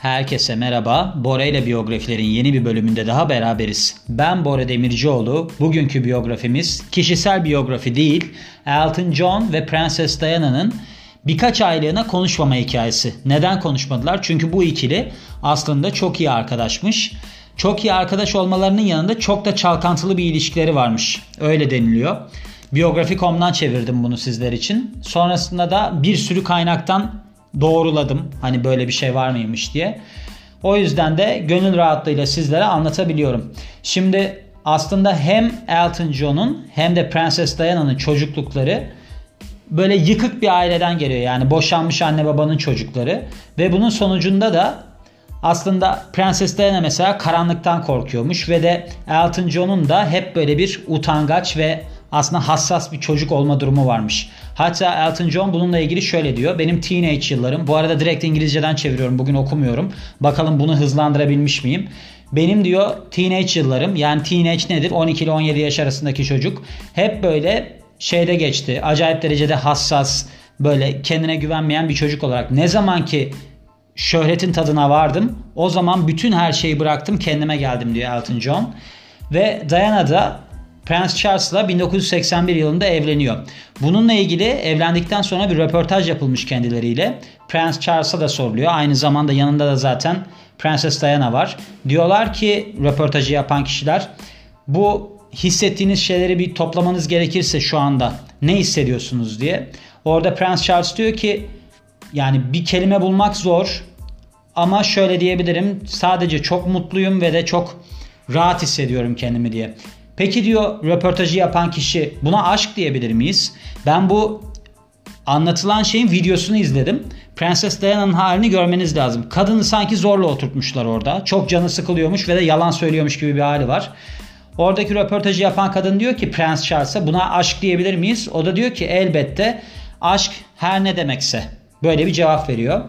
Herkese merhaba. Bora ile biyografilerin yeni bir bölümünde daha beraberiz. Ben Bora Demircioğlu. Bugünkü biyografimiz kişisel biyografi değil, Elton John ve Prenses Diana'nın birkaç aylığına konuşmama hikayesi. Neden konuşmadılar? Çünkü bu ikili aslında çok iyi arkadaşmış. Çok iyi arkadaş olmalarının yanında çok da çalkantılı bir ilişkileri varmış. Öyle deniliyor. Biyografi.com'dan çevirdim bunu sizler için. Sonrasında da bir sürü kaynaktan doğruladım. Hani böyle bir şey var mıymış diye. O yüzden de gönül rahatlığıyla sizlere anlatabiliyorum. Şimdi aslında hem Elton John'un hem de Prenses Diana'nın çocuklukları böyle yıkık bir aileden geliyor. Yani boşanmış anne babanın çocukları. Ve bunun sonucunda da aslında Prenses Diana mesela karanlıktan korkuyormuş ve de Elton John'un da hep böyle bir utangaç ve aslında hassas bir çocuk olma durumu varmış. Hatta Elton John bununla ilgili şöyle diyor. Benim teenage yıllarım. Bu arada direkt İngilizceden çeviriyorum. Bugün okumuyorum. Bakalım bunu hızlandırabilmiş miyim? Benim diyor teenage yıllarım yani teenage nedir? 12 ile 17 yaş arasındaki çocuk. Hep böyle şeyde geçti. Acayip derecede hassas, böyle kendine güvenmeyen bir çocuk olarak. Ne zaman ki şöhretin tadına vardım o zaman bütün her şeyi bıraktım kendime geldim diyor Elton John. Ve Diana da Prince Charles'la 1981 yılında evleniyor. Bununla ilgili evlendikten sonra bir röportaj yapılmış kendileriyle. Prince Charles'a da soruluyor. Aynı zamanda yanında da zaten Prenses Diana var. Diyorlar ki röportajı yapan kişiler bu hissettiğiniz şeyleri bir toplamanız gerekirse şu anda ne hissediyorsunuz diye. Orada Prince Charles diyor ki yani bir kelime bulmak zor ama şöyle diyebilirim sadece çok mutluyum ve de çok rahat hissediyorum kendimi diye. Peki diyor röportajı yapan kişi buna aşk diyebilir miyiz? Ben bu anlatılan şeyin videosunu izledim. Prenses Diana'nın halini görmeniz lazım. Kadını sanki zorla oturtmuşlar orada. Çok canı sıkılıyormuş ve de yalan söylüyormuş gibi bir hali var. Oradaki röportajı yapan kadın diyor ki Prens Charles'a buna aşk diyebilir miyiz? O da diyor ki elbette aşk her ne demekse. Böyle bir cevap veriyor.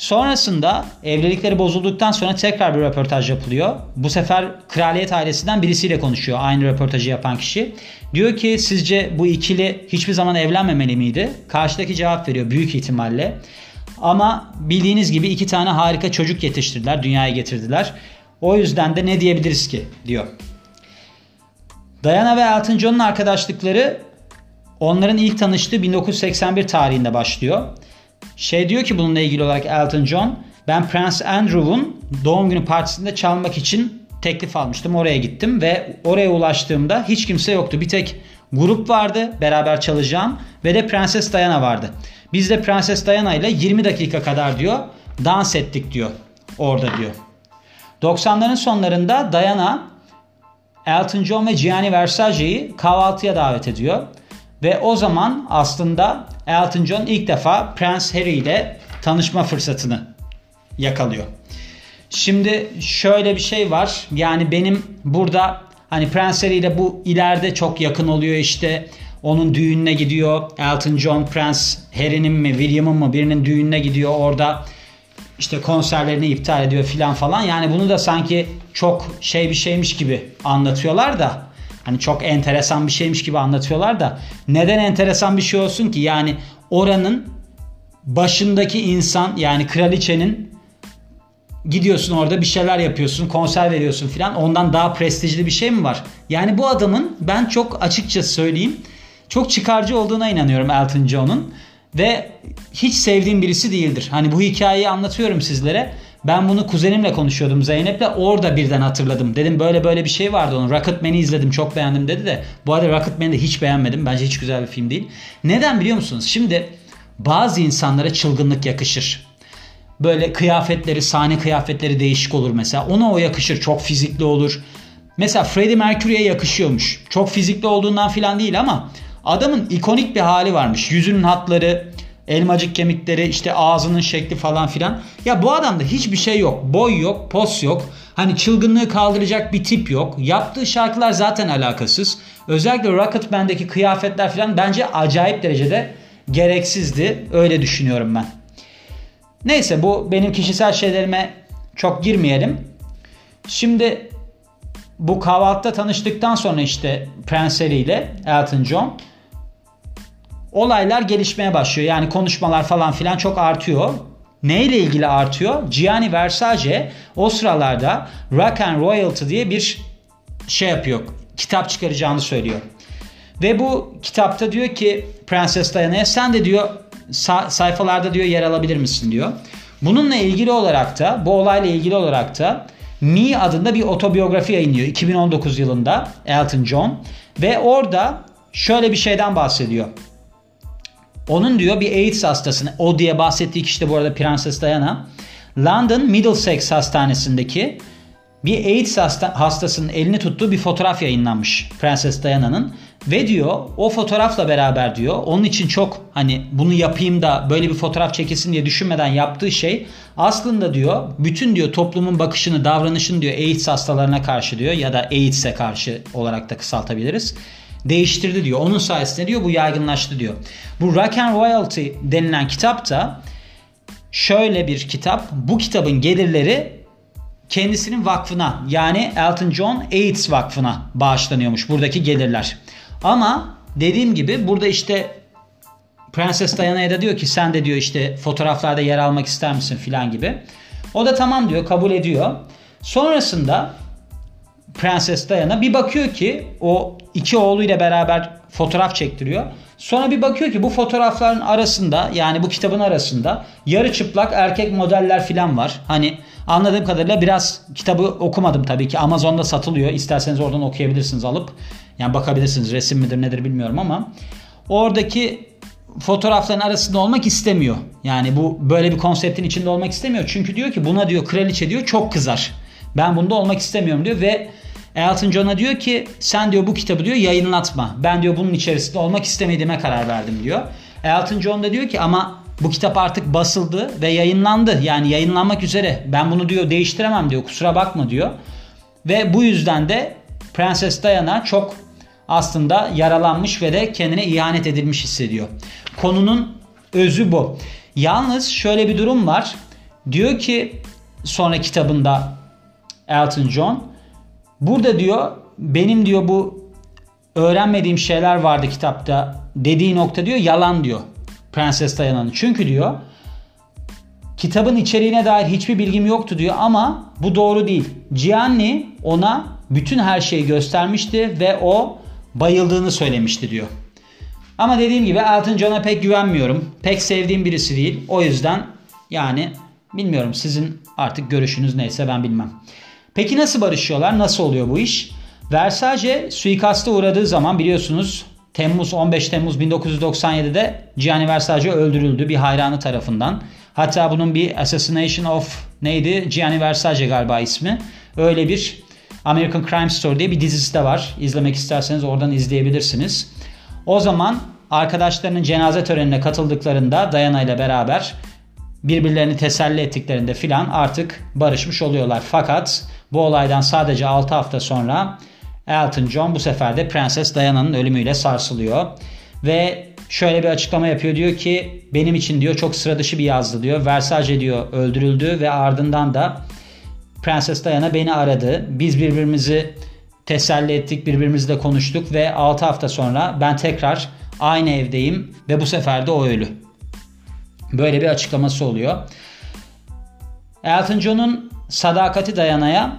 Sonrasında evlilikleri bozulduktan sonra tekrar bir röportaj yapılıyor. Bu sefer kraliyet ailesinden birisiyle konuşuyor aynı röportajı yapan kişi. Diyor ki sizce bu ikili hiçbir zaman evlenmemeli miydi? Karşıdaki cevap veriyor büyük ihtimalle. Ama bildiğiniz gibi iki tane harika çocuk yetiştirdiler, dünyaya getirdiler. O yüzden de ne diyebiliriz ki diyor. Diana ve Elton John'un arkadaşlıkları onların ilk tanıştığı 1981 tarihinde başlıyor. Şey diyor ki bununla ilgili olarak Elton John ben Prince Andrew'un doğum günü partisinde çalmak için teklif almıştım. Oraya gittim ve oraya ulaştığımda hiç kimse yoktu. Bir tek grup vardı beraber çalacağım ve de Prenses Diana vardı. Biz de Prenses Diana ile 20 dakika kadar diyor dans ettik diyor orada diyor. 90'ların sonlarında Diana Elton John ve Gianni Versace'yi kahvaltıya davet ediyor. Ve o zaman aslında Elton John ilk defa Prince Harry ile tanışma fırsatını yakalıyor. Şimdi şöyle bir şey var. Yani benim burada hani Prince Harry ile bu ileride çok yakın oluyor işte. Onun düğününe gidiyor. Elton John, Prince Harry'nin mi William'ın mı birinin düğününe gidiyor. Orada işte konserlerini iptal ediyor filan falan. Yani bunu da sanki çok şey bir şeymiş gibi anlatıyorlar da Hani çok enteresan bir şeymiş gibi anlatıyorlar da neden enteresan bir şey olsun ki? Yani oranın başındaki insan yani kraliçenin gidiyorsun orada bir şeyler yapıyorsun, konser veriyorsun filan. Ondan daha prestijli bir şey mi var? Yani bu adamın ben çok açıkça söyleyeyim çok çıkarcı olduğuna inanıyorum Elton John'un ve hiç sevdiğim birisi değildir. Hani bu hikayeyi anlatıyorum sizlere. Ben bunu kuzenimle konuşuyordum Zeynep'le. Orada birden hatırladım. Dedim böyle böyle bir şey vardı onun. Rocketman'i izledim çok beğendim dedi de. Bu arada Rocketman'i de hiç beğenmedim. Bence hiç güzel bir film değil. Neden biliyor musunuz? Şimdi bazı insanlara çılgınlık yakışır. Böyle kıyafetleri, sahne kıyafetleri değişik olur mesela. Ona o yakışır. Çok fizikli olur. Mesela Freddie Mercury'ye yakışıyormuş. Çok fizikli olduğundan filan değil ama adamın ikonik bir hali varmış. Yüzünün hatları, Elmacık kemikleri işte ağzının şekli falan filan. Ya bu adamda hiçbir şey yok. Boy yok, pos yok. Hani çılgınlığı kaldıracak bir tip yok. Yaptığı şarkılar zaten alakasız. Özellikle Rocket Band'deki kıyafetler filan bence acayip derecede gereksizdi. Öyle düşünüyorum ben. Neyse bu benim kişisel şeylerime çok girmeyelim. Şimdi bu kahvaltıda tanıştıktan sonra işte Harry ile Elton John olaylar gelişmeye başlıyor. Yani konuşmalar falan filan çok artıyor. neyle ilgili artıyor? Gianni Versace o sıralarda Rock and Royalty diye bir şey yapıyor. Kitap çıkaracağını söylüyor. Ve bu kitapta diyor ki Prenses Diana'ya sen de diyor sayfalarda diyor yer alabilir misin diyor. Bununla ilgili olarak da bu olayla ilgili olarak da Me adında bir otobiyografi yayınlıyor 2019 yılında Elton John ve orada şöyle bir şeyden bahsediyor. Onun diyor bir AIDS hastasını o diye bahsettiği kişi de bu arada Prenses Diana London Middlesex Hastanesi'ndeki bir AIDS hasta, hastasının elini tuttuğu bir fotoğraf yayınlanmış Prenses Diana'nın. Ve diyor o fotoğrafla beraber diyor onun için çok hani bunu yapayım da böyle bir fotoğraf çekilsin diye düşünmeden yaptığı şey aslında diyor bütün diyor toplumun bakışını davranışını diyor AIDS hastalarına karşı diyor ya da AIDS'e karşı olarak da kısaltabiliriz değiştirdi diyor. Onun sayesinde diyor bu yaygınlaştı diyor. Bu Rock and Royalty denilen kitap da şöyle bir kitap. Bu kitabın gelirleri kendisinin vakfına yani Elton John AIDS Vakfı'na bağışlanıyormuş buradaki gelirler. Ama dediğim gibi burada işte Prenses Diana'ya da diyor ki sen de diyor işte fotoğraflarda yer almak ister misin filan gibi. O da tamam diyor kabul ediyor. Sonrasında Prenses Diana bir bakıyor ki o iki oğluyla beraber fotoğraf çektiriyor. Sonra bir bakıyor ki bu fotoğrafların arasında yani bu kitabın arasında yarı çıplak erkek modeller filan var. Hani anladığım kadarıyla biraz kitabı okumadım tabii ki. Amazon'da satılıyor. İsterseniz oradan okuyabilirsiniz alıp. Yani bakabilirsiniz resim midir nedir bilmiyorum ama oradaki fotoğrafların arasında olmak istemiyor. Yani bu böyle bir konseptin içinde olmak istemiyor. Çünkü diyor ki buna diyor kraliçe diyor çok kızar. Ben bunda olmak istemiyorum diyor ve Elton John'a diyor ki sen diyor bu kitabı diyor yayınlatma. Ben diyor bunun içerisinde olmak istemediğime karar verdim diyor. Elton John da diyor ki ama bu kitap artık basıldı ve yayınlandı. Yani yayınlanmak üzere. Ben bunu diyor değiştiremem diyor. Kusura bakma diyor. Ve bu yüzden de Prenses Diana çok aslında yaralanmış ve de kendine ihanet edilmiş hissediyor. Konunun özü bu. Yalnız şöyle bir durum var. Diyor ki sonra kitabında Elton John burada diyor benim diyor bu öğrenmediğim şeyler vardı kitapta dediği nokta diyor yalan diyor Prenses Diana'nın. Çünkü diyor kitabın içeriğine dair hiçbir bilgim yoktu diyor ama bu doğru değil. Gianni ona bütün her şeyi göstermişti ve o bayıldığını söylemişti diyor. Ama dediğim gibi Elton John'a pek güvenmiyorum. Pek sevdiğim birisi değil. O yüzden yani bilmiyorum sizin artık görüşünüz neyse ben bilmem. Peki nasıl barışıyorlar? Nasıl oluyor bu iş? Versace suikasta uğradığı zaman biliyorsunuz Temmuz 15 Temmuz 1997'de Gianni Versace öldürüldü bir hayranı tarafından. Hatta bunun bir Assassination of neydi? Gianni Versace galiba ismi. Öyle bir American Crime Story diye bir dizisi de var. İzlemek isterseniz oradan izleyebilirsiniz. O zaman arkadaşlarının cenaze törenine katıldıklarında Diana ile beraber birbirlerini teselli ettiklerinde filan artık barışmış oluyorlar. Fakat bu olaydan sadece 6 hafta sonra Elton John bu sefer de Prenses Diana'nın ölümüyle sarsılıyor. Ve şöyle bir açıklama yapıyor diyor ki benim için diyor çok sıra dışı bir yazdı diyor. Versace diyor öldürüldü ve ardından da Prenses Diana beni aradı. Biz birbirimizi teselli ettik, birbirimizle konuştuk ve 6 hafta sonra ben tekrar aynı evdeyim ve bu sefer de o ölü. Böyle bir açıklaması oluyor. Elton John'un sadakati Diana'ya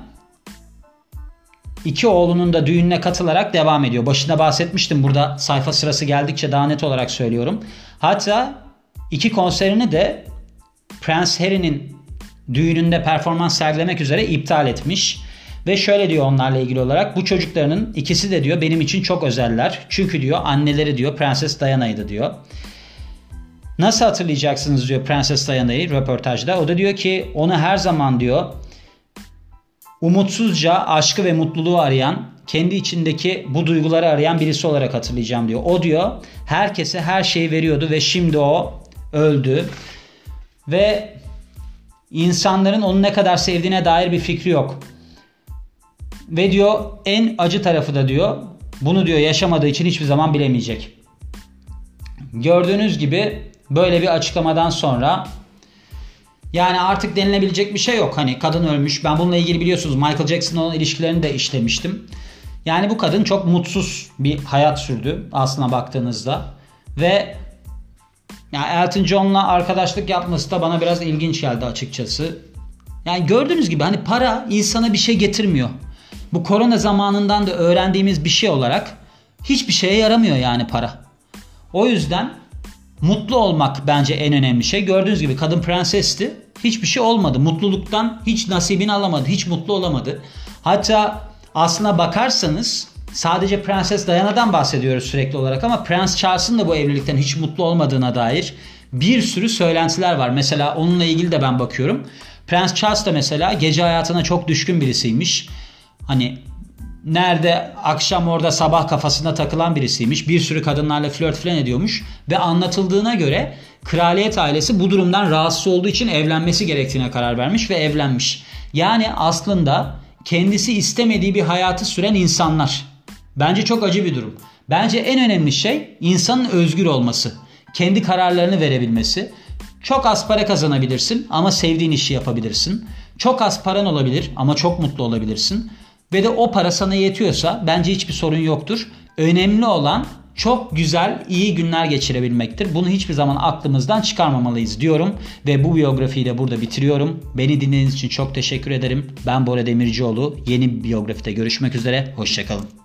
iki oğlunun da düğününe katılarak devam ediyor. Başında bahsetmiştim burada sayfa sırası geldikçe daha net olarak söylüyorum. Hatta iki konserini de Prince Harry'nin düğününde performans sergilemek üzere iptal etmiş. Ve şöyle diyor onlarla ilgili olarak bu çocuklarının ikisi de diyor benim için çok özeller. Çünkü diyor anneleri diyor Prenses Diana'ydı diyor. Nasıl hatırlayacaksınız diyor Prenses Diana'yı röportajda. O da diyor ki onu her zaman diyor umutsuzca aşkı ve mutluluğu arayan, kendi içindeki bu duyguları arayan birisi olarak hatırlayacağım diyor. O diyor herkese her şeyi veriyordu ve şimdi o öldü. Ve insanların onu ne kadar sevdiğine dair bir fikri yok. Ve diyor en acı tarafı da diyor bunu diyor yaşamadığı için hiçbir zaman bilemeyecek. Gördüğünüz gibi böyle bir açıklamadan sonra yani artık denilebilecek bir şey yok. Hani kadın ölmüş. Ben bununla ilgili biliyorsunuz Michael Jackson'la olan ilişkilerini de işlemiştim. Yani bu kadın çok mutsuz bir hayat sürdü aslına baktığınızda. Ve Yani Elton John'la arkadaşlık yapması da bana biraz ilginç geldi açıkçası. Yani gördüğünüz gibi hani para insana bir şey getirmiyor. Bu korona zamanından da öğrendiğimiz bir şey olarak hiçbir şeye yaramıyor yani para. O yüzden mutlu olmak bence en önemli şey. Gördüğünüz gibi kadın prensesti. Hiçbir şey olmadı. Mutluluktan hiç nasibini alamadı. Hiç mutlu olamadı. Hatta aslına bakarsanız sadece Prenses Diana'dan bahsediyoruz sürekli olarak ama Prens Charles'ın da bu evlilikten hiç mutlu olmadığına dair bir sürü söylentiler var. Mesela onunla ilgili de ben bakıyorum. Prens Charles da mesela gece hayatına çok düşkün birisiymiş. Hani nerede akşam orada sabah kafasında takılan birisiymiş. Bir sürü kadınlarla flört falan ediyormuş. Ve anlatıldığına göre kraliyet ailesi bu durumdan rahatsız olduğu için evlenmesi gerektiğine karar vermiş ve evlenmiş. Yani aslında kendisi istemediği bir hayatı süren insanlar. Bence çok acı bir durum. Bence en önemli şey insanın özgür olması. Kendi kararlarını verebilmesi. Çok az para kazanabilirsin ama sevdiğin işi yapabilirsin. Çok az paran olabilir ama çok mutlu olabilirsin. Ve de o para sana yetiyorsa bence hiçbir sorun yoktur. Önemli olan çok güzel, iyi günler geçirebilmektir. Bunu hiçbir zaman aklımızdan çıkarmamalıyız diyorum ve bu biyografiyi de burada bitiriyorum. Beni dinlediğiniz için çok teşekkür ederim. Ben Bora Demircioğlu. Yeni biyografide görüşmek üzere. Hoşçakalın.